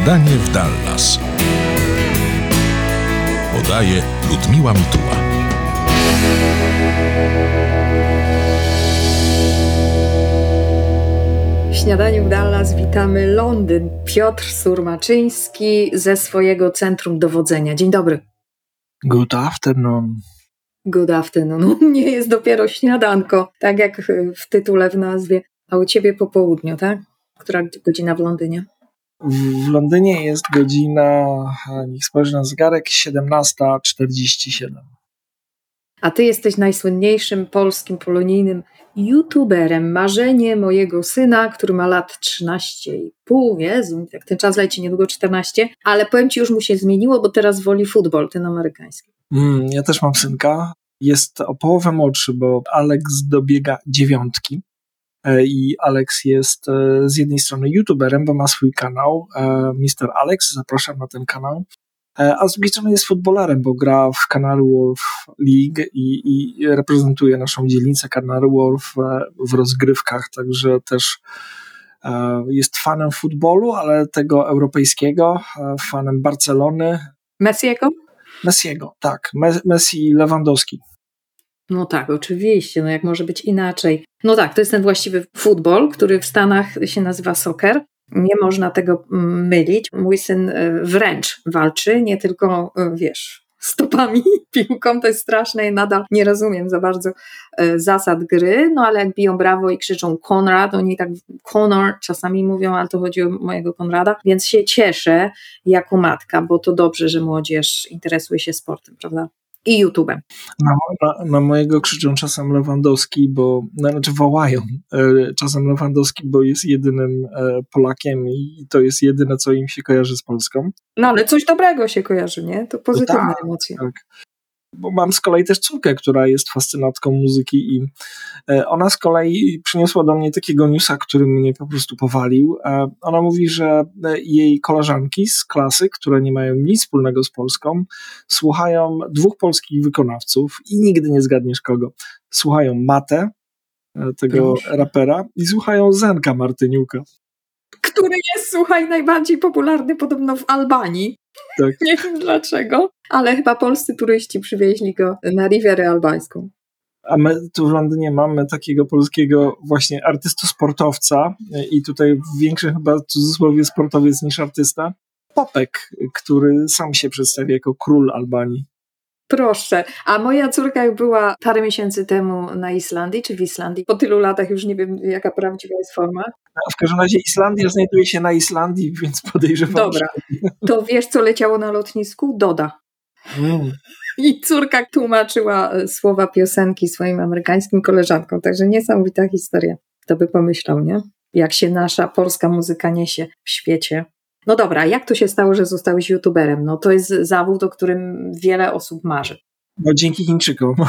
Śniadanie w Dallas. Podaje Ludmiła Mituła. W śniadaniu w Dallas witamy Londyn. Piotr Surmaczyński ze swojego centrum dowodzenia. Dzień dobry. Good afternoon. Good afternoon. U mnie jest dopiero śniadanko, tak jak w tytule w nazwie, a u ciebie po południu, tak? Która godzina w Londynie? W Londynie jest godzina, niech spojrzę na zegarek, 17.47. A ty jesteś najsłynniejszym polskim polonijnym youtuberem. Marzenie mojego syna, który ma lat 13,5. Jezu, jak ten czas leci, niedługo 14. Ale powiem ci, już mu się zmieniło, bo teraz woli futbol, ten amerykański. Mm, ja też mam synka. Jest o połowę młodszy, bo Alex dobiega dziewiątki. E, I Alex jest e, z jednej strony youtuberem, bo ma swój kanał, e, Mr. Alex, zapraszam na ten kanał. A z drugiej strony jest futbolerem, bo gra w Canary Wharf League i, i reprezentuje naszą dzielnicę Canary Wharf w rozgrywkach, także też jest fanem futbolu, ale tego europejskiego, fanem Barcelony. Messiego? Messiego, tak. Messi Lewandowski. No tak, oczywiście, no jak może być inaczej. No tak, to jest ten właściwy futbol, który w Stanach się nazywa soccer. Nie można tego mm, mylić. Mój syn e, wręcz walczy, nie tylko, e, wiesz, stopami piłką, to jest straszne i nadal nie rozumiem za bardzo e, zasad gry, no ale jak biją brawo i krzyczą Konrad, oni tak Conor czasami mówią, ale to chodzi o mojego Konrada, więc się cieszę jako matka, bo to dobrze, że młodzież interesuje się sportem, prawda? I YouTube'em. Na, na, na, mojego krzyczą czasem Lewandowski, bo znaczy wołają e, czasem Lewandowski, bo jest jedynym e, Polakiem i to jest jedyne, co im się kojarzy z Polską. No ale coś dobrego się kojarzy, nie? To pozytywne no tak, emocje. Tak bo mam z kolei też córkę, która jest fascynatką muzyki i e, ona z kolei przyniosła do mnie takiego newsa, który mnie po prostu powalił. E, ona mówi, że e, jej koleżanki z klasy, które nie mają nic wspólnego z Polską, słuchają dwóch polskich wykonawców i nigdy nie zgadniesz kogo. Słuchają Matę, tego Proszę. rapera i słuchają Zenka Martyniuka. Który jest, słuchaj, najbardziej popularny podobno w Albanii. Tak. Nie wiem dlaczego, ale chyba polscy turyści przywieźli go na Rivierę Albańską. A my tu w Londynie mamy takiego polskiego właśnie artysto-sportowca i tutaj większy chyba w cudzysłowie sportowiec niż artysta. Popek, który sam się przedstawia jako król Albanii. Proszę. A moja córka jak była parę miesięcy temu na Islandii, czy w Islandii, po tylu latach już nie wiem, jaka prawdziwa jest forma. W każdym razie Islandia znajduje się na Islandii, więc podejrzewam. Dobra. To wiesz, co leciało na lotnisku? Doda. Mm. I córka tłumaczyła e, słowa piosenki swoim amerykańskim koleżankom. Także niesamowita historia. Kto by pomyślał, nie? Jak się nasza polska muzyka niesie w świecie. No dobra, jak to się stało, że zostałeś youtuberem? No to jest zawód, o którym wiele osób marzy. No dzięki Chińczykom.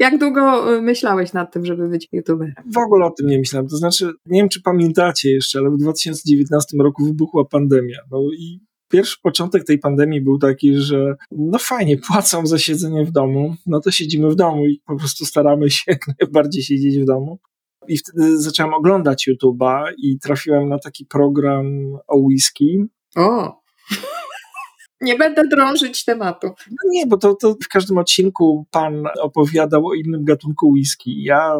Jak długo y, myślałeś nad tym, żeby być youtuberem? W ogóle o tym nie myślałem. To znaczy, nie wiem, czy pamiętacie jeszcze, ale w 2019 roku wybuchła pandemia. No i pierwszy początek tej pandemii był taki, że no fajnie, płacą za siedzenie w domu, no to siedzimy w domu i po prostu staramy się jak najbardziej siedzieć w domu. I wtedy zacząłem oglądać YouTube'a i trafiłem na taki program o whisky. O! Nie będę drążyć tematu. No nie, bo to, to w każdym odcinku pan opowiadał o innym gatunku whisky. Ja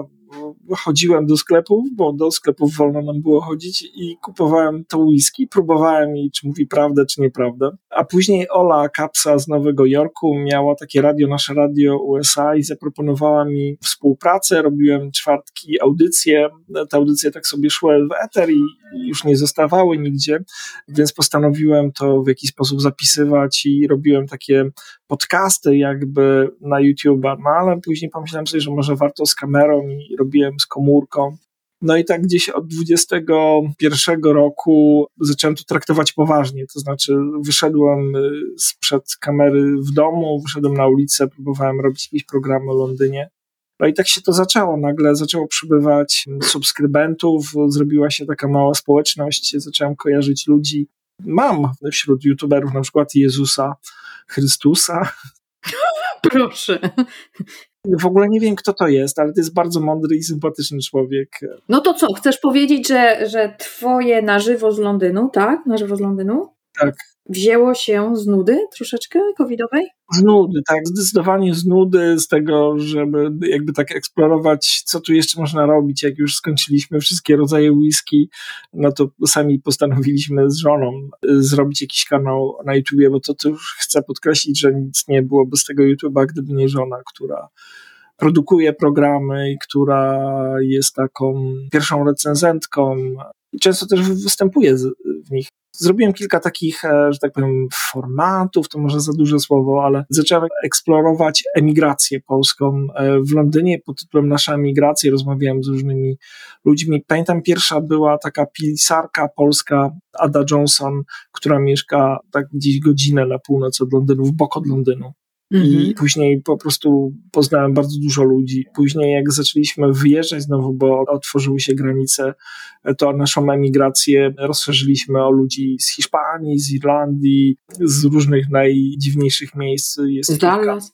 chodziłem do sklepów, bo do sklepów wolno nam było chodzić i kupowałem to whisky, próbowałem jej, czy mówi prawdę, czy nieprawdę. A później Ola Kapsa z Nowego Jorku miała takie radio, nasze radio USA i zaproponowała mi współpracę. Robiłem czwartki audycje. Te audycje tak sobie szły w eter i już nie zostawały nigdzie, więc postanowiłem to w jakiś sposób zapisywać i robiłem takie podcasty jakby na YouTube'a, no ale później pomyślałem sobie, że może warto z kamerą i robiłem z komórką. No i tak gdzieś od 21 roku zacząłem to traktować poważnie, to znaczy wyszedłem y, sprzed kamery w domu, wyszedłem na ulicę, próbowałem robić jakieś programy o Londynie. No i tak się to zaczęło. Nagle zaczęło przybywać subskrybentów, zrobiła się taka mała społeczność, zacząłem kojarzyć ludzi. Mam wśród youtuberów na przykład Jezusa, Chrystusa. Proszę. W ogóle nie wiem, kto to jest, ale to jest bardzo mądry i sympatyczny człowiek. No to co, chcesz powiedzieć, że, że twoje na żywo z Londynu, tak? Na żywo z Londynu? Tak. Wzięło się z nudy troszeczkę covidowej? Z nudy, tak, zdecydowanie z nudy, z tego, żeby jakby tak eksplorować, co tu jeszcze można robić. Jak już skończyliśmy wszystkie rodzaje whisky, no to sami postanowiliśmy z żoną y, zrobić jakiś kanał na YouTubie, bo to, już chcę podkreślić, że nic nie byłoby z tego YouTube'a, gdyby nie żona, która produkuje programy i która jest taką pierwszą recenzentką i często też występuje w nich. Zrobiłem kilka takich, e, że tak powiem, formatów, to może za duże słowo, ale zacząłem eksplorować emigrację polską e, w Londynie pod tytułem Nasza emigracja. Rozmawiałem z różnymi ludźmi. Pamiętam, pierwsza była taka pisarka polska, Ada Johnson, która mieszka tak gdzieś godzinę na północ od Londynu, w bok od Londynu. I mhm. później po prostu poznałem bardzo dużo ludzi. Później, jak zaczęliśmy wyjeżdżać znowu, bo otworzyły się granice, to naszą emigrację rozszerzyliśmy o ludzi z Hiszpanii, z Irlandii, z różnych najdziwniejszych miejsc. Jest z Dallas?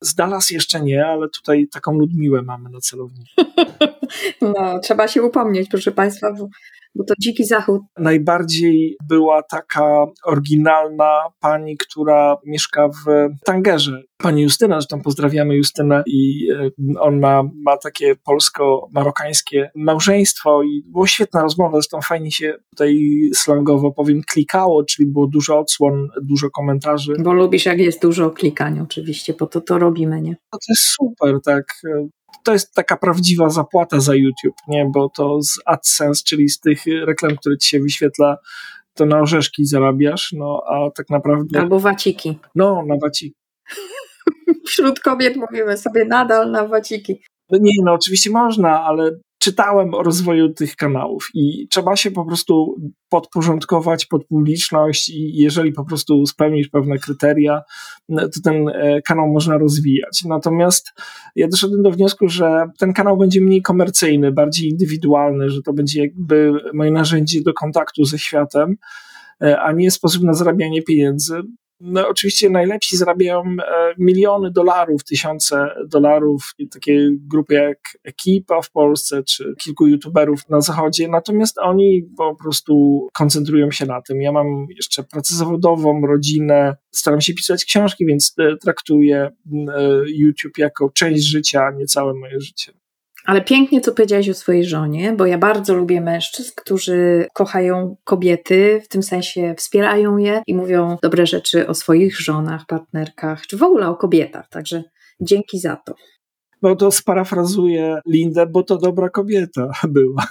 Z Dallas jeszcze nie, ale tutaj taką Ludmiłę mamy na celowniku. No, trzeba się upomnieć, proszę Państwa, bo bo to dziki zachód. Najbardziej była taka oryginalna pani, która mieszka w Tangerze. Pani Justyna, zresztą pozdrawiamy Justynę i e, ona ma takie polsko-marokańskie małżeństwo i było świetna rozmowa, zresztą fajnie się tutaj slangowo powiem klikało, czyli było dużo odsłon, dużo komentarzy. Bo lubisz jak jest dużo klikania oczywiście, bo to to robimy, nie? To jest super, tak to jest taka prawdziwa zapłata za YouTube, nie? Bo to z AdSense, czyli z tych reklam, które ci się wyświetla, to na orzeszki zarabiasz, no a tak naprawdę. Albo waciki. No, na waciki. Wśród kobiet mówimy sobie nadal na waciki. No nie, no oczywiście można, ale czytałem o rozwoju tych kanałów i trzeba się po prostu podporządkować pod publiczność i jeżeli po prostu spełnisz pewne kryteria, to ten e, kanał można rozwijać. Natomiast ja doszedłem do wniosku, że ten kanał będzie mniej komercyjny, bardziej indywidualny, że to będzie jakby moje narzędzie do kontaktu ze światem, e, a nie sposób na zarabianie pieniędzy, no, oczywiście najlepsi zarabiają e, miliony dolarów, tysiące dolarów, takie grupy jak Ekipa w Polsce, czy kilku youtuberów na zachodzie, natomiast oni po prostu koncentrują się na tym. Ja mam jeszcze pracę zawodową, rodzinę, staram się pisać książki, więc e, traktuję e, YouTube jako część życia, a nie całe moje życie. Ale pięknie, co powiedziałaś o swojej żonie, bo ja bardzo lubię mężczyzn, którzy kochają kobiety, w tym sensie wspierają je i mówią dobre rzeczy o swoich żonach, partnerkach, czy w ogóle o kobietach. Także dzięki za to no to sparafrazuję Lindę, bo to dobra kobieta była.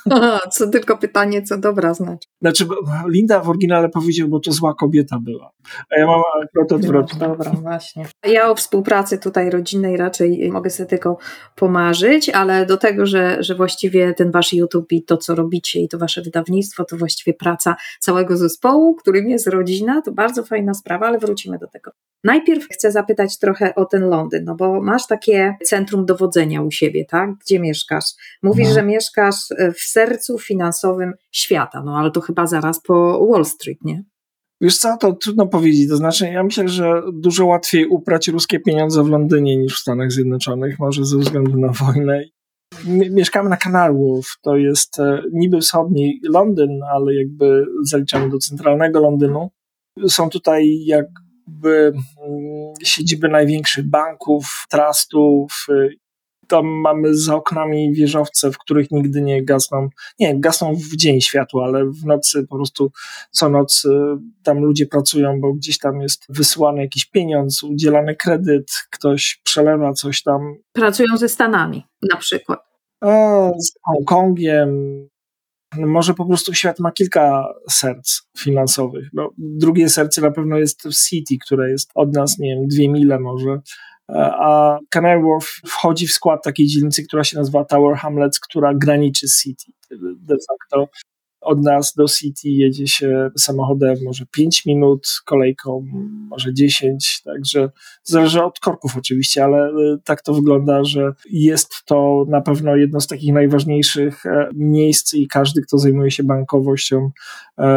Co tylko pytanie, co dobra znaczy. Znaczy, Linda w oryginale powiedział, bo to zła kobieta była. A ja mam akurat odwrotnie. No, dobra, właśnie. Ja o współpracy tutaj rodzinnej raczej mogę sobie tylko pomarzyć, ale do tego, że, że właściwie ten wasz YouTube i to, co robicie i to wasze wydawnictwo, to właściwie praca całego zespołu, którym jest rodzina, to bardzo fajna sprawa, ale wrócimy do tego. Najpierw chcę zapytać trochę o ten Londyn, no bo masz takie centrum dowodzenia u siebie, tak? Gdzie mieszkasz? Mówisz, no. że mieszkasz e, w sercu finansowym świata, no ale to chyba zaraz po Wall Street, nie? Wiesz co, to trudno powiedzieć. To znaczy, ja myślę, że dużo łatwiej uprać ruskie pieniądze w Londynie niż w Stanach Zjednoczonych, może ze względu na wojnę. Mieszkamy na Canary Wharf, to jest e, niby wschodni Londyn, ale jakby zaliczamy do centralnego Londynu. Są tutaj jak siedziby największych banków, trustów. Y, tam mamy za oknami wieżowce, w których nigdy nie gasną. Nie, gasną w dzień światło, ale w nocy po prostu co noc y, tam ludzie pracują, bo gdzieś tam jest wysyłany jakiś pieniądz, udzielany kredyt, ktoś przelewa coś tam. Pracują ze Stanami na przykład. O, z Hongkongiem, może po prostu świat ma kilka serc finansowych. No, drugie serce na pewno jest w City, które jest od nas, nie wiem, dwie mile może. A Canary Wharf wchodzi w skład takiej dzielnicy, która się nazywa Tower Hamlets, która graniczy z City. De facto od nas do City jedzie się samochodem może 5 minut, kolejką może 10, także zależy od korków oczywiście, ale e, tak to wygląda, że jest to na pewno jedno z takich najważniejszych e, miejsc i każdy, kto zajmuje się bankowością,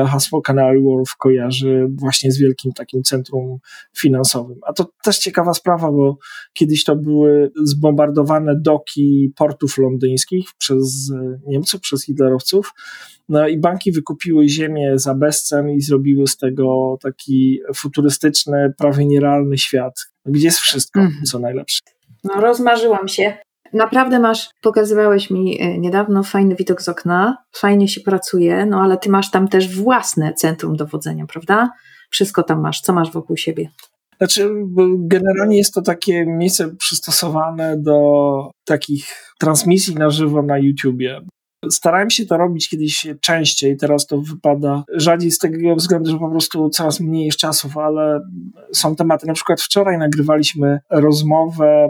hasło Canary Wharf kojarzy właśnie z wielkim takim centrum finansowym. A to też ciekawa sprawa, bo kiedyś to były zbombardowane doki portów londyńskich przez Niemców, przez hitlerowców, no i banki wykupiły ziemię za bezcen i zrobiły z tego taki futurystyczny, prawie nierealny świat, gdzie jest wszystko, mm. co najlepsze. No, rozmarzyłam się. Naprawdę masz, pokazywałeś mi e, niedawno fajny widok z okna, fajnie się pracuje, no ale ty masz tam też własne centrum dowodzenia, prawda? Wszystko tam masz, co masz wokół siebie? Znaczy, generalnie jest to takie miejsce przystosowane do takich transmisji na żywo na YouTubie. Starałem się to robić kiedyś częściej, teraz to wypada rzadziej z tego względu, że po prostu coraz mniej jest czasów, ale są tematy. Na przykład wczoraj nagrywaliśmy rozmowę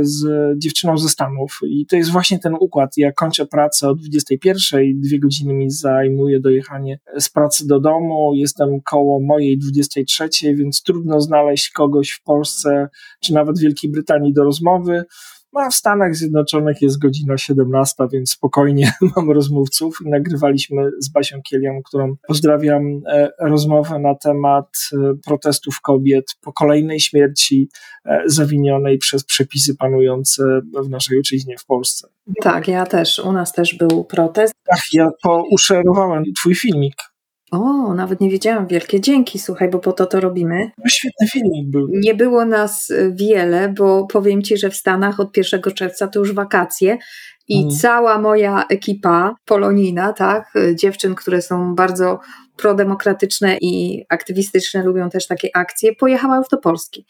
z dziewczyną ze Stanów i to jest właśnie ten układ. Ja kończę pracę o 21, dwie godziny mi zajmuje dojechanie z pracy do domu, jestem koło mojej 23, więc trudno znaleźć kogoś w Polsce czy nawet Wielkiej Brytanii do rozmowy. No a w Stanach Zjednoczonych jest godzina 17, więc spokojnie mam rozmówców. Nagrywaliśmy z Basią Kielią, którą pozdrawiam, e, rozmowę na temat e, protestów kobiet po kolejnej śmierci e, zawinionej przez przepisy panujące w naszej ojczyźnie w Polsce. Tak, ja też. U nas też był protest. Ach, ja pouszerowałem twój filmik. O, nawet nie wiedziałam. Wielkie dzięki, słuchaj, bo po to to robimy. No, świetny filmik był. Nie było nas e, wiele, bo powiem Ci, że w Stanach od 1 czerwca to już wakacje i mhm. cała moja ekipa polonina, tak, e, dziewczyn, które są bardzo prodemokratyczne i aktywistyczne, lubią też takie akcje, pojechała już do Polski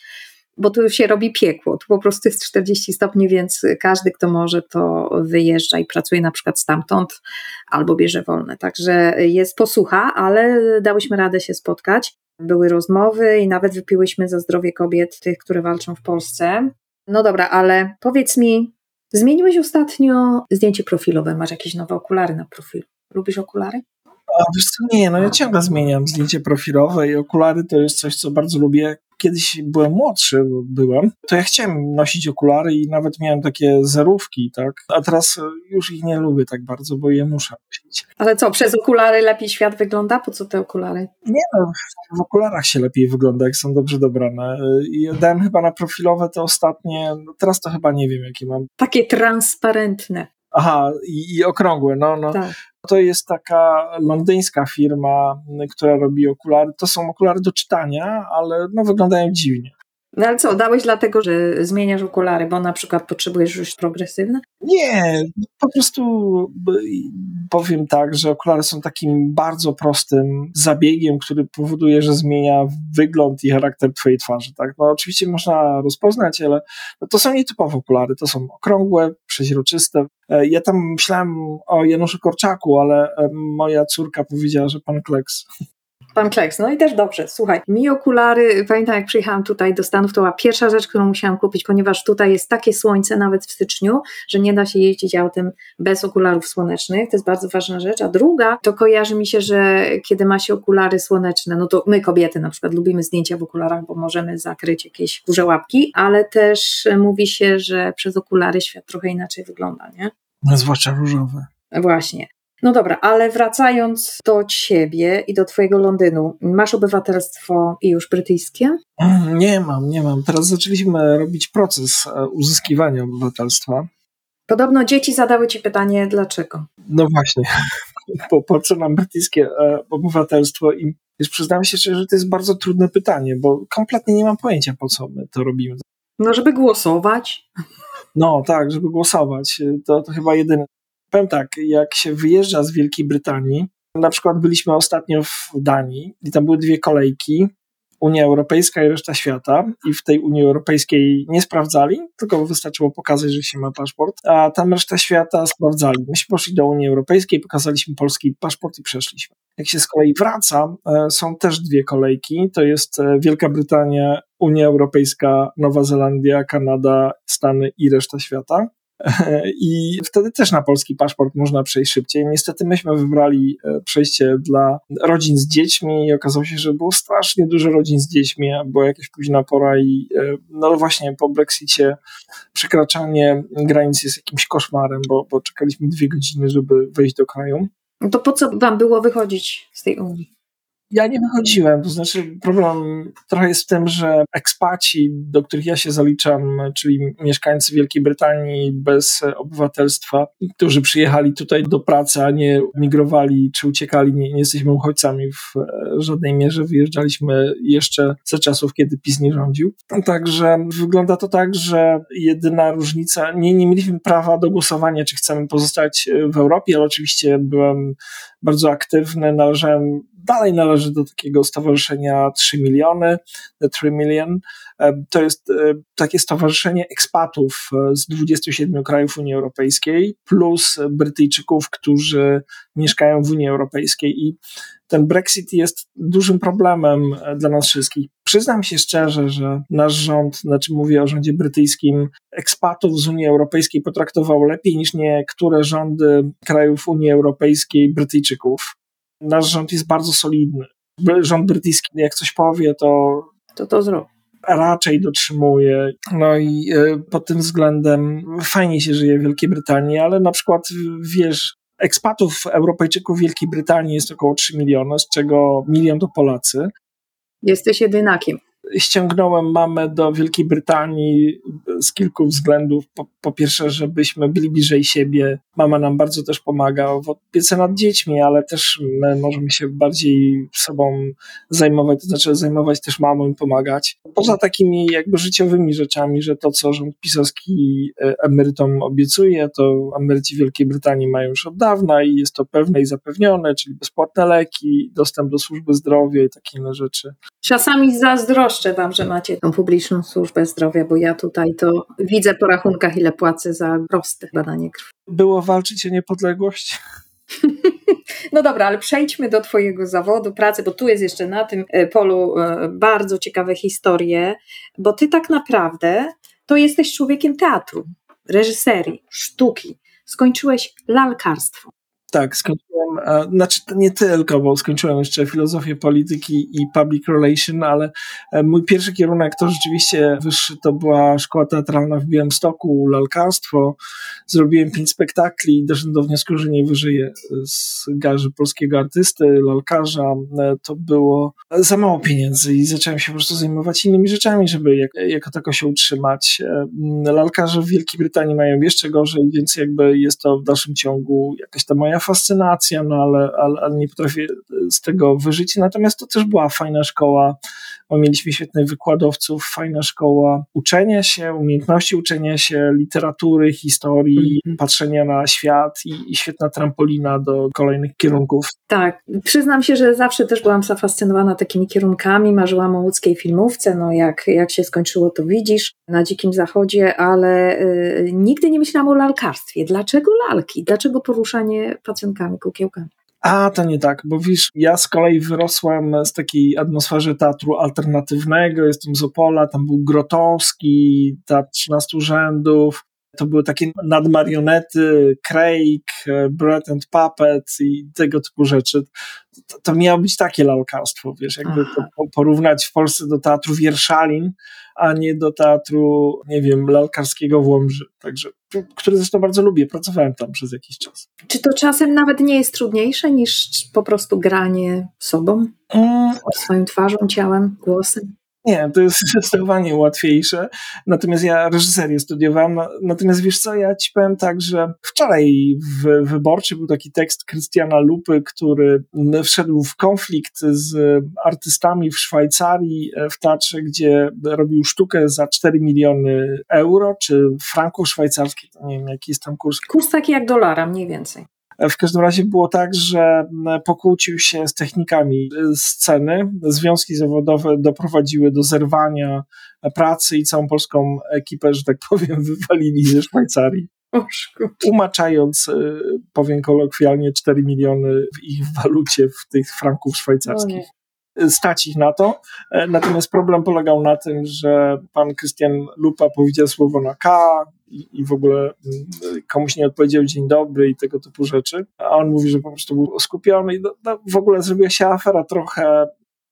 bo tu się robi piekło. Tu po prostu jest 40 stopni, więc każdy, kto może, to wyjeżdża i pracuje na przykład stamtąd albo bierze wolne. Także jest posłucha, ale dałyśmy radę się spotkać. Były rozmowy i nawet wypiłyśmy za zdrowie kobiet, tych, które walczą w Polsce. No dobra, ale powiedz mi, zmieniłeś ostatnio zdjęcie profilowe, masz jakieś nowe okulary na profilu. Lubisz okulary? A wiesz co, nie, no ja ciągle zmieniam zdjęcie profilowe i okulary to jest coś, co bardzo lubię kiedyś byłem młodszy, byłem, to ja chciałem nosić okulary i nawet miałem takie zerówki, tak? A teraz już ich nie lubię tak bardzo, bo je muszę nosić. Ale co, przez okulary lepiej świat wygląda? Po co te okulary? Nie no, w okularach się lepiej wygląda, jak są dobrze dobrane. I dałem chyba na profilowe te ostatnie, no teraz to chyba nie wiem, jakie mam. Takie transparentne. Aha, i, i okrągłe, no, no. Tak. To jest taka londyńska firma, która robi okulary. To są okulary do czytania, ale no, wyglądają dziwnie. No ale co, dałeś dlatego, że zmieniasz okulary, bo na przykład potrzebujesz już progresywne? Nie, po prostu powiem tak, że okulary są takim bardzo prostym zabiegiem, który powoduje, że zmienia wygląd i charakter twojej twarzy. Tak? No oczywiście można rozpoznać, ale no, to są nietypowe okulary, to są okrągłe, przeźroczyste. E, ja tam myślałem o Januszu Korczaku, ale e, moja córka powiedziała, że pan Kleks. Pan Kleks, no i też dobrze. Słuchaj, mi okulary, pamiętam jak przyjechałam tutaj do Stanów, to była pierwsza rzecz, którą musiałam kupić, ponieważ tutaj jest takie słońce nawet w styczniu, że nie da się jeździć autem bez okularów słonecznych. To jest bardzo ważna rzecz. A druga, to kojarzy mi się, że kiedy ma się okulary słoneczne, no to my kobiety na przykład lubimy zdjęcia w okularach, bo możemy zakryć jakieś kurze łapki, ale też mówi się, że przez okulary świat trochę inaczej wygląda, nie? No, zwłaszcza różowe. Właśnie. No dobra, ale wracając do ciebie i do twojego Londynu, masz obywatelstwo i już brytyjskie? Nie mam, nie mam. Teraz zaczęliśmy robić proces e, uzyskiwania obywatelstwa. Podobno dzieci zadały ci pytanie, dlaczego? No właśnie, po, po co nam brytyjskie e, obywatelstwo? I już przyznam się szczerze, że to jest bardzo trudne pytanie, bo kompletnie nie mam pojęcia, po co my to robimy. No, żeby głosować. No tak, żeby głosować. To, to chyba jedyne. Powiem tak, jak się wyjeżdża z Wielkiej Brytanii, na przykład byliśmy ostatnio w Danii i tam były dwie kolejki, Unia Europejska i reszta świata i w tej Unii Europejskiej nie sprawdzali, tylko wystarczyło pokazać, że się ma paszport, a tam reszta świata sprawdzali. Myśmy poszli do Unii Europejskiej, pokazaliśmy polski paszport i przeszliśmy. Jak się z kolei wraca, e, są też dwie kolejki, to jest e, Wielka Brytania, Unia Europejska, Nowa Zelandia, Kanada, Stany i reszta świata. I wtedy też na polski paszport można przejść szybciej. Niestety myśmy wybrali e, przejście dla rodzin z dziećmi i okazało się, że było strasznie dużo rodzin z dziećmi, a była jakaś późna pora i e, no właśnie po Brexicie przekraczanie granic jest jakimś koszmarem, bo, bo czekaliśmy dwie godziny, żeby wejść do kraju. No to po co wam było wychodzić z tej Unii? Ja nie wychodziłem, to znaczy problem trochę jest w tym, że ekspaci, do których ja się zaliczam, czyli mieszkańcy Wielkiej Brytanii bez obywatelstwa, którzy przyjechali tutaj do pracy, a nie migrowali czy uciekali, nie, nie jesteśmy uchodźcami w żadnej mierze, wyjeżdżaliśmy jeszcze za czasów, kiedy PiS nie rządził. Także wygląda to tak, że jedyna różnica, nie, nie mieliśmy prawa do głosowania, czy chcemy pozostać w Europie, ale oczywiście byłem bardzo aktywny, należałem dalej należy do takiego stowarzyszenia 3 miliony, The 3 Million. E, to jest e, takie stowarzyszenie ekspatów e, z 27 krajów Unii Europejskiej, plus Brytyjczyków, którzy mieszkają w Unii Europejskiej. I ten Brexit jest dużym problemem dla nas wszystkich. Przyznam się szczerze, że nasz rząd, znaczy mówię o rządzie brytyjskim, ekspatów z Unii Europejskiej potraktował lepiej niż niektóre rządy krajów Unii Europejskiej Brytyjczyków nasz rząd jest bardzo solidny. Rząd brytyjski, jak coś powie, to. To to zrobi. Raczej dotrzymuje. No i y, pod tym względem fajnie się żyje w Wielkiej Brytanii, ale na przykład wiesz, ekspatów Europejczyków w Wielkiej Brytanii jest około 3 miliony, z czego milion to Polacy. Jesteś jedynakiem ściągnąłem mamę do Wielkiej Brytanii z kilku względów. Po, po, pierwsze, żebyśmy byli bliżej siebie. Mama nam bardzo też pomaga w opiece nad dziećmi, ale też my możemy się bardziej sobą zajmować, to znaczy zajmować też mamą i pomagać. Poza takimi jakby życiowymi rzeczami, że to, co rząd pisowski e, emerytom obiecuje, to emeryci Wielkiej Brytanii mają już od dawna i jest to pewne i zapewnione, czyli bezpłatne leki, dostęp do służby zdrowia i takie inne rzeczy. Czasami zazdroszczę zazdroszczę Wam, że macie tą publiczną służbę zdrowia, bo ja tutaj to widzę po rachunkach, ile płacę za proste badanie krwi. Było walczyć o niepodległość? No dobra, ale przejdźmy do Twojego zawodu, pracy, bo tu jest jeszcze na tym e, polu e, bardzo ciekawe historie, bo Ty tak naprawdę to jesteś człowiekiem teatru, reżyserii, sztuki. Skończyłeś lalkarstwo. Tak, skończyłem, znaczy nie tylko, bo skończyłem jeszcze filozofię polityki i public relation, ale e, mój pierwszy kierunek to rzeczywiście wyższy, to była szkoła teatralna w Białymstoku, lalkarstwo. Zrobiłem pięć spektakli i doszedłem do wniosku, że nie wyżyję z garzy polskiego artysty, lalkarza. E, to było za mało pieniędzy i zacząłem się po prostu zajmować innymi rzeczami, żeby jak, jako tako się utrzymać. E, lalkarze w Wielkiej Brytanii mają jeszcze gorzej, więc jakby jest to w dalszym ciągu jakaś ta moja fascynacja, no ale, ale, ale nie potrafię z tego wyżyć. Natomiast to też była fajna szkoła, bo mieliśmy świetnych wykładowców, fajna szkoła uczenia się, umiejętności uczenia się, literatury, historii, mm -hmm. patrzenia na świat i, i świetna trampolina do kolejnych kierunków. Tak, przyznam się, że zawsze też byłam zafascynowana takimi kierunkami, marzyłam o łódzkiej filmówce, no jak, jak się skończyło to widzisz, na Dzikim Zachodzie, ale y, nigdy nie myślałam o lalkarstwie. Dlaczego lalki? Dlaczego poruszanie pacjenkami, kukiełkami? A, to nie tak, bo wiesz, ja z kolei wyrosłem z takiej atmosfery teatru alternatywnego, jestem z Opola, tam był Grotowski, Teatr 13 Rzędów, to były takie nadmarionety, Craig, Bread and Puppet i tego typu rzeczy. To, to miało być takie lalkarstwo, wiesz, jakby to porównać w Polsce do teatru Wierszalin, a nie do teatru, nie wiem, lalkarskiego w Łomży. Także, który zresztą bardzo lubię, pracowałem tam przez jakiś czas. Czy to czasem nawet nie jest trudniejsze niż po prostu granie sobą? Mm. Swoją twarzą, ciałem, głosem? Nie, to jest zdecydowanie łatwiejsze. Natomiast ja reżyserię studiowałem. Natomiast wiesz co, ja ci powiem tak, że wczoraj w Wyborczy był taki tekst Krystiana Lupy, który wszedł w konflikt z artystami w Szwajcarii e, w teatrze, gdzie robił sztukę za 4 miliony euro, czy franków szwajcarskich, nie wiem jaki jest tam kurs. Kurs taki jak dolara, mniej więcej. W każdym razie było tak, że pokłócił się z technikami sceny. Związki zawodowe doprowadziły do zerwania pracy i całą polską ekipę, że tak powiem, wywalili ze Szwajcarii. Umaczając, e, powiem kolokwialnie, 4 miliony w ich walucie, w tych franków szwajcarskich stać ich na to. E, natomiast problem polegał na tym, że pan Krystian Lupa powiedział słowo na K i, i w ogóle mm, komuś nie odpowiedział dzień dobry i tego typu rzeczy. A on mówi, że po prostu był skupiony i no, no, w ogóle zrobiła się afera trochę.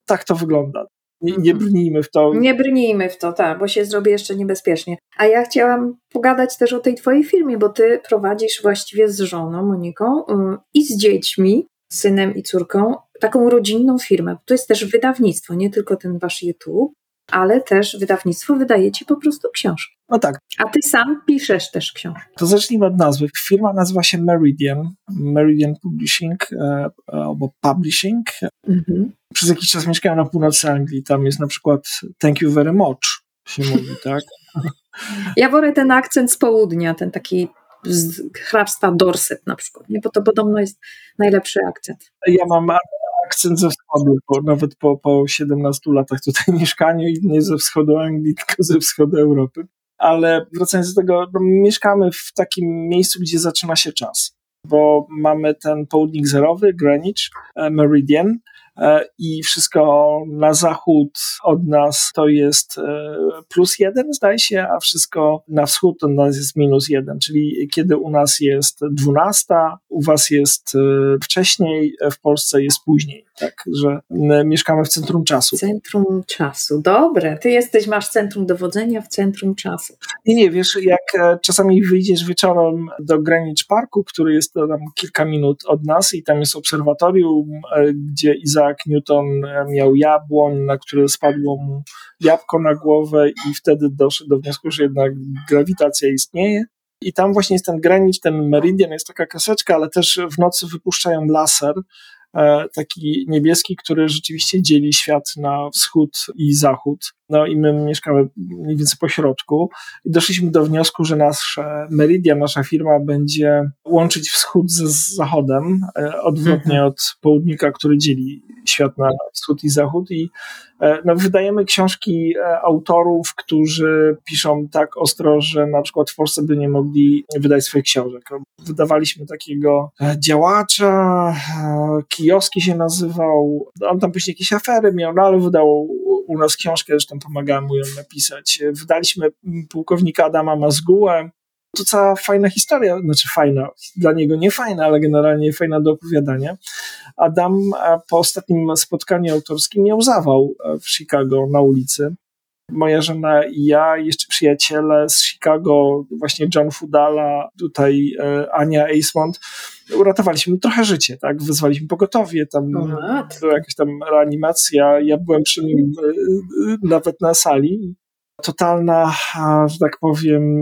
Tak to wygląda. Nie, nie brnijmy w to. Nie brnijmy w to, tak, bo się zrobi jeszcze niebezpiecznie. A ja chciałam pogadać też o tej twojej firmie, bo ty prowadzisz właściwie z żoną Moniką y, i z dziećmi, synem i córką, taką rodzinną firmę. To jest też wydawnictwo, nie tylko ten wasz YouTube, ale też wydawnictwo wydaje ci po prostu książki. No tak. A ty sam piszesz też książki. To zacznijmy od nazwy. Firma nazywa się Meridian, Meridian Publishing e, albo Publishing. Mhm. Przez jakiś czas mieszkałem na północy Anglii. Tam jest na przykład thank you very much się mówi, tak? Ja wolę ten akcent z południa, ten taki z hrabstwa Dorset na przykład, nie? bo to podobno jest najlepszy akcent. Ja mam akcent ze wschodu, bo nawet po, po 17 latach tutaj mieszkania i nie ze wschodu Anglii, tylko ze wschodu Europy. Ale wracając do tego, no, mieszkamy w takim miejscu, gdzie zaczyna się czas, bo mamy ten południk zerowy, Greenwich, e, Meridian, i wszystko na zachód od nas to jest e, plus jeden, zdaje się, a wszystko na wschód od nas jest minus jeden. Czyli kiedy u nas jest dwunasta, u was jest e, wcześniej, w Polsce jest później. Tak, że mieszkamy w centrum czasu. Centrum czasu, dobre. Ty jesteś, masz centrum dowodzenia w centrum czasu. Nie, nie, wiesz, jak czasami wyjdziesz wieczorem do Greenwich Parku, który jest tam kilka minut od nas i tam jest obserwatorium, gdzie Iza Isaac Newton miał jabłoń, na które spadło mu jabłko na głowę i wtedy doszedł do wniosku, że jednak grawitacja istnieje. I tam właśnie jest ten granic, ten meridian, jest taka kaseczka, ale też w nocy wypuszczają laser, E, taki niebieski, który rzeczywiście dzieli świat na wschód i zachód. No i my mieszkamy mniej więcej po środku i doszliśmy do wniosku, że nasz Meridian, nasza firma będzie łączyć wschód z zachodem, e, odwrotnie mhm. od południka, który dzieli świat na wschód i zachód i e, no, wydajemy książki autorów, którzy piszą tak ostro, że na przykład Polsce by nie mogli wydać swoich książek. Wydawaliśmy takiego działacza, Kijowski się nazywał, on tam później jakieś afery miał, no ale wydał u nas książkę, zresztą pomagałem mu ją napisać. Wydaliśmy pułkownika Adama Mazgułę, to cała fajna historia, znaczy fajna, dla niego nie fajna, ale generalnie fajna do opowiadania. Adam po ostatnim spotkaniu autorskim miał zawał w Chicago na ulicy moja żona i ja, jeszcze przyjaciele z Chicago, właśnie John Fudala, tutaj e, Ania Acemont, uratowaliśmy trochę życie, tak? Wyzwaliśmy pogotowie, tam była jakaś tam reanimacja, ja byłem przy nim e, e, nawet na sali totalna, że tak powiem,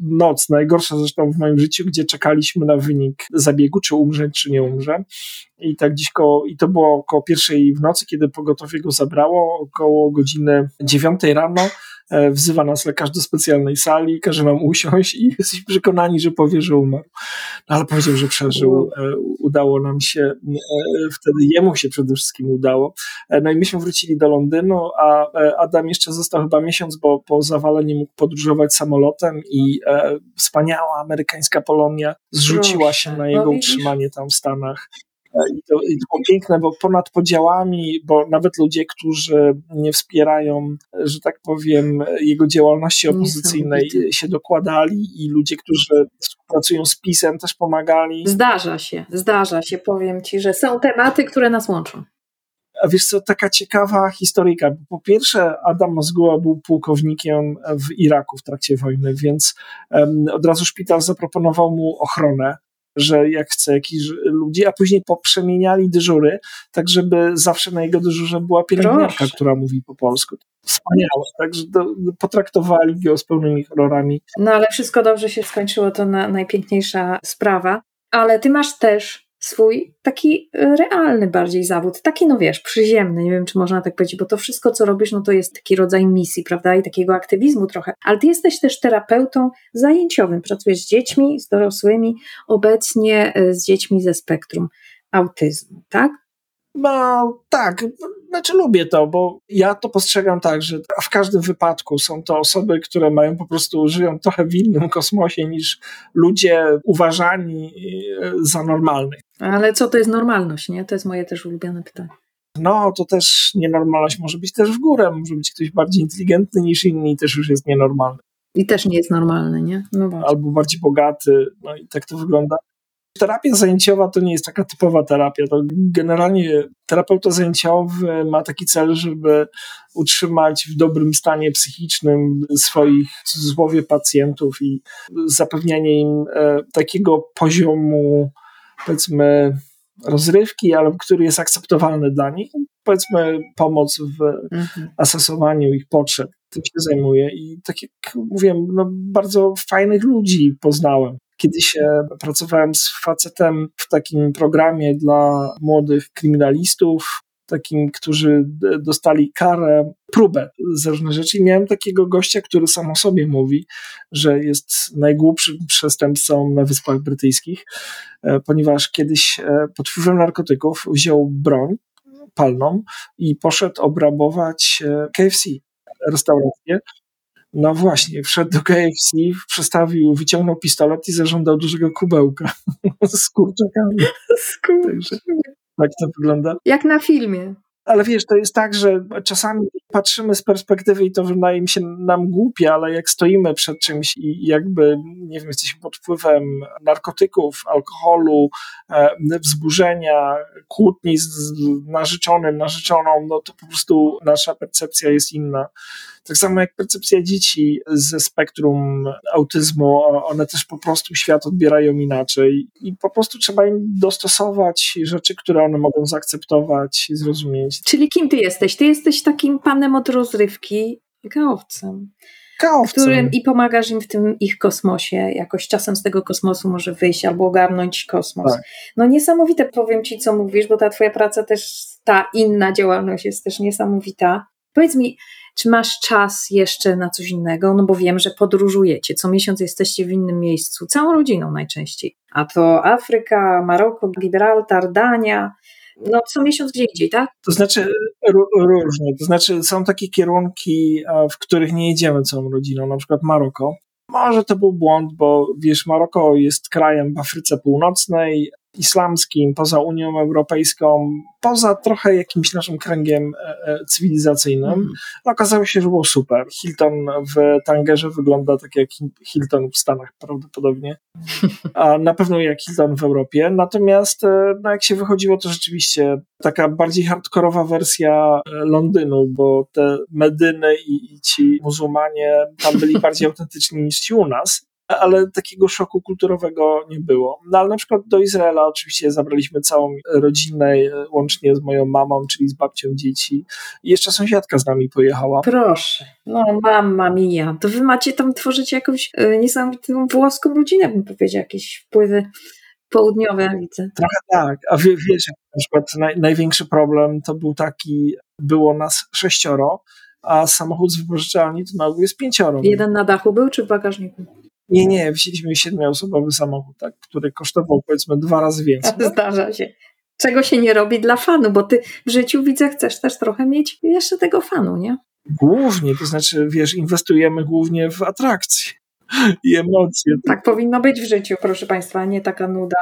noc, najgorsza zresztą w moim życiu, gdzie czekaliśmy na wynik zabiegu, czy umrze, czy nie umrze. I tak dziś koło, i to było około pierwszej w nocy, kiedy pogotowie go zabrało, około godziny dziewiątej rano. E, wzywa nas lekarz do specjalnej sali, każe nam usiąść i jesteśmy przekonani, że powie, że umarł. No, ale powiedział, że przeżył. E, udało nam się, e, wtedy jemu się przede wszystkim udało. No i myśmy wrócili do Londynu, a Adam jeszcze został chyba miesiąc, bo po zawale nie mógł podróżować samolotem i wspaniała amerykańska Polonia zrzuciła się na jego utrzymanie tam w Stanach. I to, I to było piękne, bo ponad podziałami, bo nawet ludzie, którzy nie wspierają, że tak powiem, jego działalności opozycyjnej się dokładali i ludzie, którzy współpracują z PiSem też pomagali. Zdarza się, zdarza się, powiem Ci, że są tematy, które nas łączą. A wiesz co, taka ciekawa historyjka. Po pierwsze, Adam Mazguła był pułkownikiem w Iraku w trakcie wojny, więc um, od razu szpital zaproponował mu ochronę że jak chce jakichś ludzi, a później poprzemieniali dyżury, tak żeby zawsze na jego dyżurze była pielęgniarka, Proszę. która mówi po polsku. Wspaniałe, także potraktowali go z pełnymi horrorami. No ale wszystko dobrze się skończyło, to na, najpiękniejsza sprawa. Ale ty masz też swój taki e, realny bardziej zawód, taki no wiesz, przyziemny, nie wiem czy można tak powiedzieć, bo to wszystko co robisz, no to jest taki rodzaj misji, prawda, i takiego aktywizmu trochę, ale ty jesteś też terapeutą zajęciowym, pracujesz z dziećmi, z dorosłymi, obecnie e, z dziećmi ze spektrum autyzmu, tak? No tak, znaczy lubię to, bo ja to postrzegam tak, że w każdym wypadku są to osoby, które mają po prostu, żyją trochę w innym kosmosie niż ludzie uważani e, za normalnych. Ale co to jest normalność, nie? To jest moje też ulubione pytanie. No, to też nienormalność może być też w górę, może być ktoś bardziej inteligentny niż inni też już jest nienormalny. I też nie jest normalny, nie? No Albo bardziej bogaty, no i tak to wygląda. Terapia zajęciowa to nie jest taka typowa terapia. To generalnie terapeuta zajęciowy ma taki cel, żeby utrzymać w dobrym stanie psychicznym swoich w cudzysłowie pacjentów i zapewnianie im e, takiego poziomu, powiedzmy, rozrywki, ale który jest akceptowalny dla nich. Powiedzmy, pomoc w mhm. asesowaniu ich potrzeb. Tym się zajmuję i tak jak mówiłem, no, bardzo fajnych ludzi poznałem. Kiedyś pracowałem z facetem w takim programie dla młodych kryminalistów, takim, którzy dostali karę, próbę z różnych rzeczy. I miałem takiego gościa, który sam o sobie mówi, że jest najgłupszym przestępcą na Wyspach Brytyjskich, e, ponieważ kiedyś e, pod wpływem narkotyków wziął broń palną i poszedł obrabować e, KFC, restaurację. No właśnie, wszedł do KFC, przestawił, wyciągnął pistolet i zażądał dużego kubełka z kurczakami. Z kurczakami. Tak to wygląda. Jak na filmie. Ale wiesz, to jest tak, że czasami patrzymy z perspektywy i to wydaje mi się nam głupie, ale jak stoimy przed czymś i jakby, nie wiem, jesteśmy pod wpływem narkotyków, alkoholu, e, wzburzenia, kłótni z narzeczonym, narzeczoną, no to po prostu nasza percepcja jest inna. Tak samo jak percepcja dzieci ze spektrum autyzmu, one też po prostu świat odbierają inaczej i po prostu trzeba im dostosować rzeczy, które one mogą zaakceptować i Czyli kim ty jesteś? Ty jesteś takim panem od rozrywki, gaowcem. Kaowcem. Którym i pomagasz im w tym ich kosmosie, jakoś czasem z tego kosmosu może wyjść albo ogarnąć kosmos. Tak. No niesamowite powiem ci, co mówisz, bo ta twoja praca też, ta inna działalność jest też niesamowita. Powiedz mi, czy masz czas jeszcze na coś innego? No bo wiem, że podróżujecie, co miesiąc jesteście w innym miejscu, całą rodziną najczęściej. A to Afryka, Maroko, Gibraltar, Dania. No, co miesiąc gdzie indziej, tak? To znaczy różnie. To znaczy są takie kierunki, w których nie jedziemy całą rodziną, na przykład Maroko. Może to był błąd, bo wiesz, Maroko jest krajem w Afryce Północnej, islamskim, poza Unią Europejską, poza trochę jakimś naszym kręgiem e, e, cywilizacyjnym. Mm. Okazało się, że było super. Hilton w Tangerze wygląda tak jak Hilton w Stanach prawdopodobnie, a na pewno jak Hilton w Europie. Natomiast e, no jak się wychodziło, to rzeczywiście taka bardziej hardkorowa wersja Londynu, bo te Medyny i, i ci muzułmanie tam byli bardziej autentyczni niż ci u nas ale takiego szoku kulturowego nie było. No ale na przykład do Izraela oczywiście zabraliśmy całą rodzinę, łącznie z moją mamą, czyli z babcią dzieci. I jeszcze sąsiadka z nami pojechała. Proszę, no mamma mia, to wy macie tam tworzyć jakąś y, niesamowitą włoską rodzinę, bym powiedział, jakieś wpływy południowe, widzę. Trochę tak, a wie, wiecie, na przykład naj, największy problem to był taki, było nas sześcioro, a samochód z wypożyczalni to na ogół jest pięcioro. Jeden na dachu był, czy w bagażniku? Nie, nie, wzięliśmy siedmioosobowy samochód, tak, który kosztował powiedzmy dwa razy więcej. Zdarza się. Czego się nie robi dla fanu, bo ty w życiu widzę, chcesz też trochę mieć jeszcze tego fanu, nie? Głównie, to znaczy, wiesz, inwestujemy głównie w atrakcje i emocje. Tak powinno być w życiu, proszę Państwa, nie taka nuda.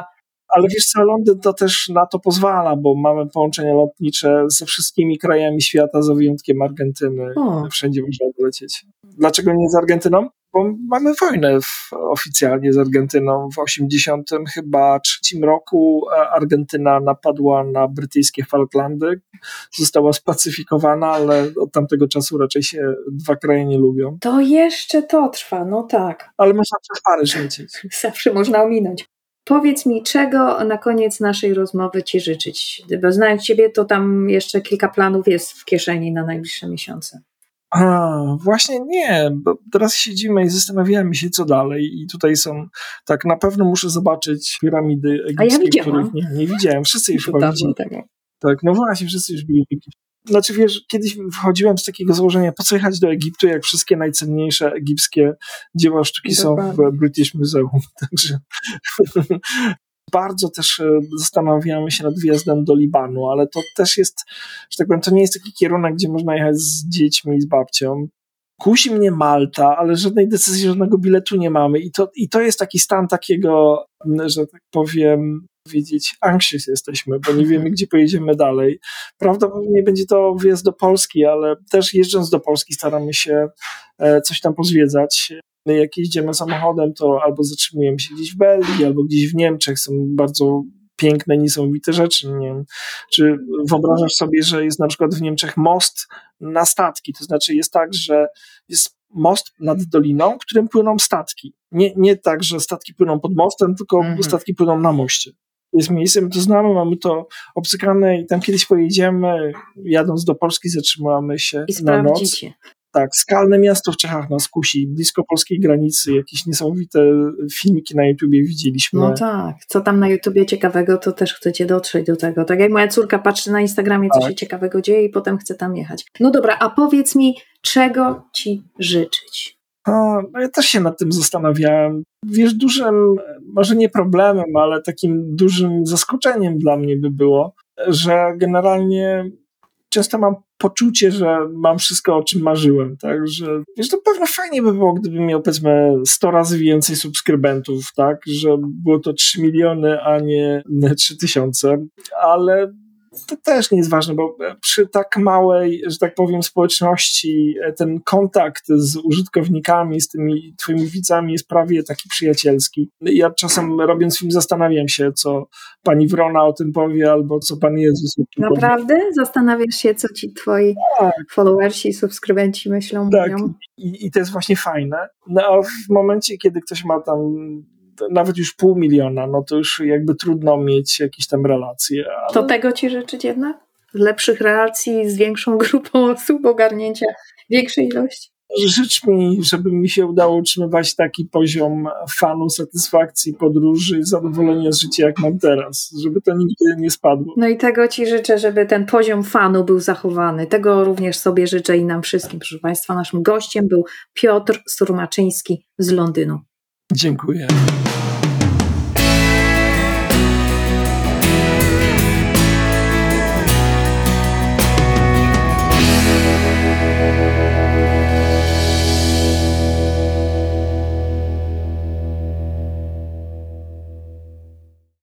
Ale wiesz co, Londyn to też na to pozwala, bo mamy połączenia lotnicze ze wszystkimi krajami świata, za wyjątkiem Argentyny. O. Wszędzie można polecieć. Dlaczego nie z Argentyną? Bo mamy wojnę w, oficjalnie z Argentyną. W 80 chyba trzecim roku e, Argentyna napadła na brytyjskie Falklandy. Została spacyfikowana, ale od tamtego czasu raczej się dwa kraje nie lubią. To jeszcze to trwa, no tak. Ale można przez Paryż lecieć. Zawsze można ominąć. Powiedz mi, czego na koniec naszej rozmowy Ci życzyć? Bo znając Ciebie, to tam jeszcze kilka planów jest w kieszeni na najbliższe miesiące. A, właśnie nie, bo teraz siedzimy i zastanawiamy się, co dalej. I tutaj są, tak, na pewno muszę zobaczyć piramidy egipskie, ja których nie, nie widziałem. Wszyscy już chyba widzieli. Tak, no właśnie, wszyscy już byli w Egipcie. Znaczy wiesz, kiedyś wchodziłem z takiego założenia, po co jechać do Egiptu, jak wszystkie najcenniejsze egipskie dzieła sztuki Dokładnie. są w British Museum. Także bardzo też e, zastanawiamy się nad wjazdem do Libanu, ale to też jest, że tak powiem, to nie jest taki kierunek, gdzie można jechać z dziećmi, z babcią. Kusi mnie Malta, ale żadnej decyzji, żadnego biletu nie mamy. I to, i to jest taki stan takiego, że tak powiem, wiedzieć, anxious jesteśmy, bo nie wiemy, gdzie pojedziemy dalej. Prawdopodobnie będzie to wyjazd do Polski, ale też jeżdżąc do Polski staramy się e, coś tam pozwiedzać. Jak jeździmy samochodem, to albo zatrzymujemy się gdzieś w Belgii, albo gdzieś w Niemczech. Są bardzo piękne, niesamowite rzeczy. Nie wiem, czy wyobrażasz sobie, że jest na przykład w Niemczech most na statki? To znaczy jest tak, że jest most nad doliną, którym płyną statki. Nie, nie tak, że statki płyną pod mostem, tylko mhm. statki płyną na moście. Jest miejsce, my to znamy, mamy to obcykane i tam kiedyś pojedziemy, jadąc do Polski zatrzymamy się I na noc. Tak, skalne miasto w Czechach nas kusi, blisko polskiej granicy, jakieś niesamowite filmiki na YouTubie widzieliśmy. No tak, co tam na YouTubie ciekawego, to też chcecie dotrzeć do tego. Tak jak moja córka patrzy na Instagramie, co tak. się ciekawego dzieje i potem chce tam jechać. No dobra, a powiedz mi, czego ci życzyć? no ja też się nad tym zastanawiałem. Wiesz, dużym, może nie problemem, ale takim dużym zaskoczeniem dla mnie by było, że generalnie często mam poczucie, że mam wszystko, o czym marzyłem. Także wiesz, to pewno fajnie by było, gdybym miał powiedzmy 100 razy więcej subskrybentów, tak? Że było to 3 miliony, a nie 3 tysiące, ale to też nie jest ważne, bo przy tak małej, że tak powiem, społeczności ten kontakt z użytkownikami, z tymi twoimi widzami jest prawie taki przyjacielski. Ja czasem robiąc film zastanawiam się, co pani Wrona o tym powie, albo co pan Jezus o tym Naprawdę? Powie. Zastanawiasz się, co ci twoi tak. followersi, subskrybenci myślą, tak. mówią? I, I to jest właśnie fajne. No a w momencie, kiedy ktoś ma tam nawet już pół miliona, no to już jakby trudno mieć jakieś tam relacje. Ale... To tego ci życzyć jednak? Lepszych relacji z większą grupą osób, ogarnięcia większej ilości? Życz mi, żeby mi się udało utrzymywać taki poziom fanu, satysfakcji, podróży, zadowolenia z życia, jak mam teraz, żeby to nigdy nie spadło. No i tego Ci życzę, żeby ten poziom fanu był zachowany. Tego również sobie życzę i nam wszystkim, proszę Państwa. Naszym gościem był Piotr Surmaczyński z Londynu. Dziękuję.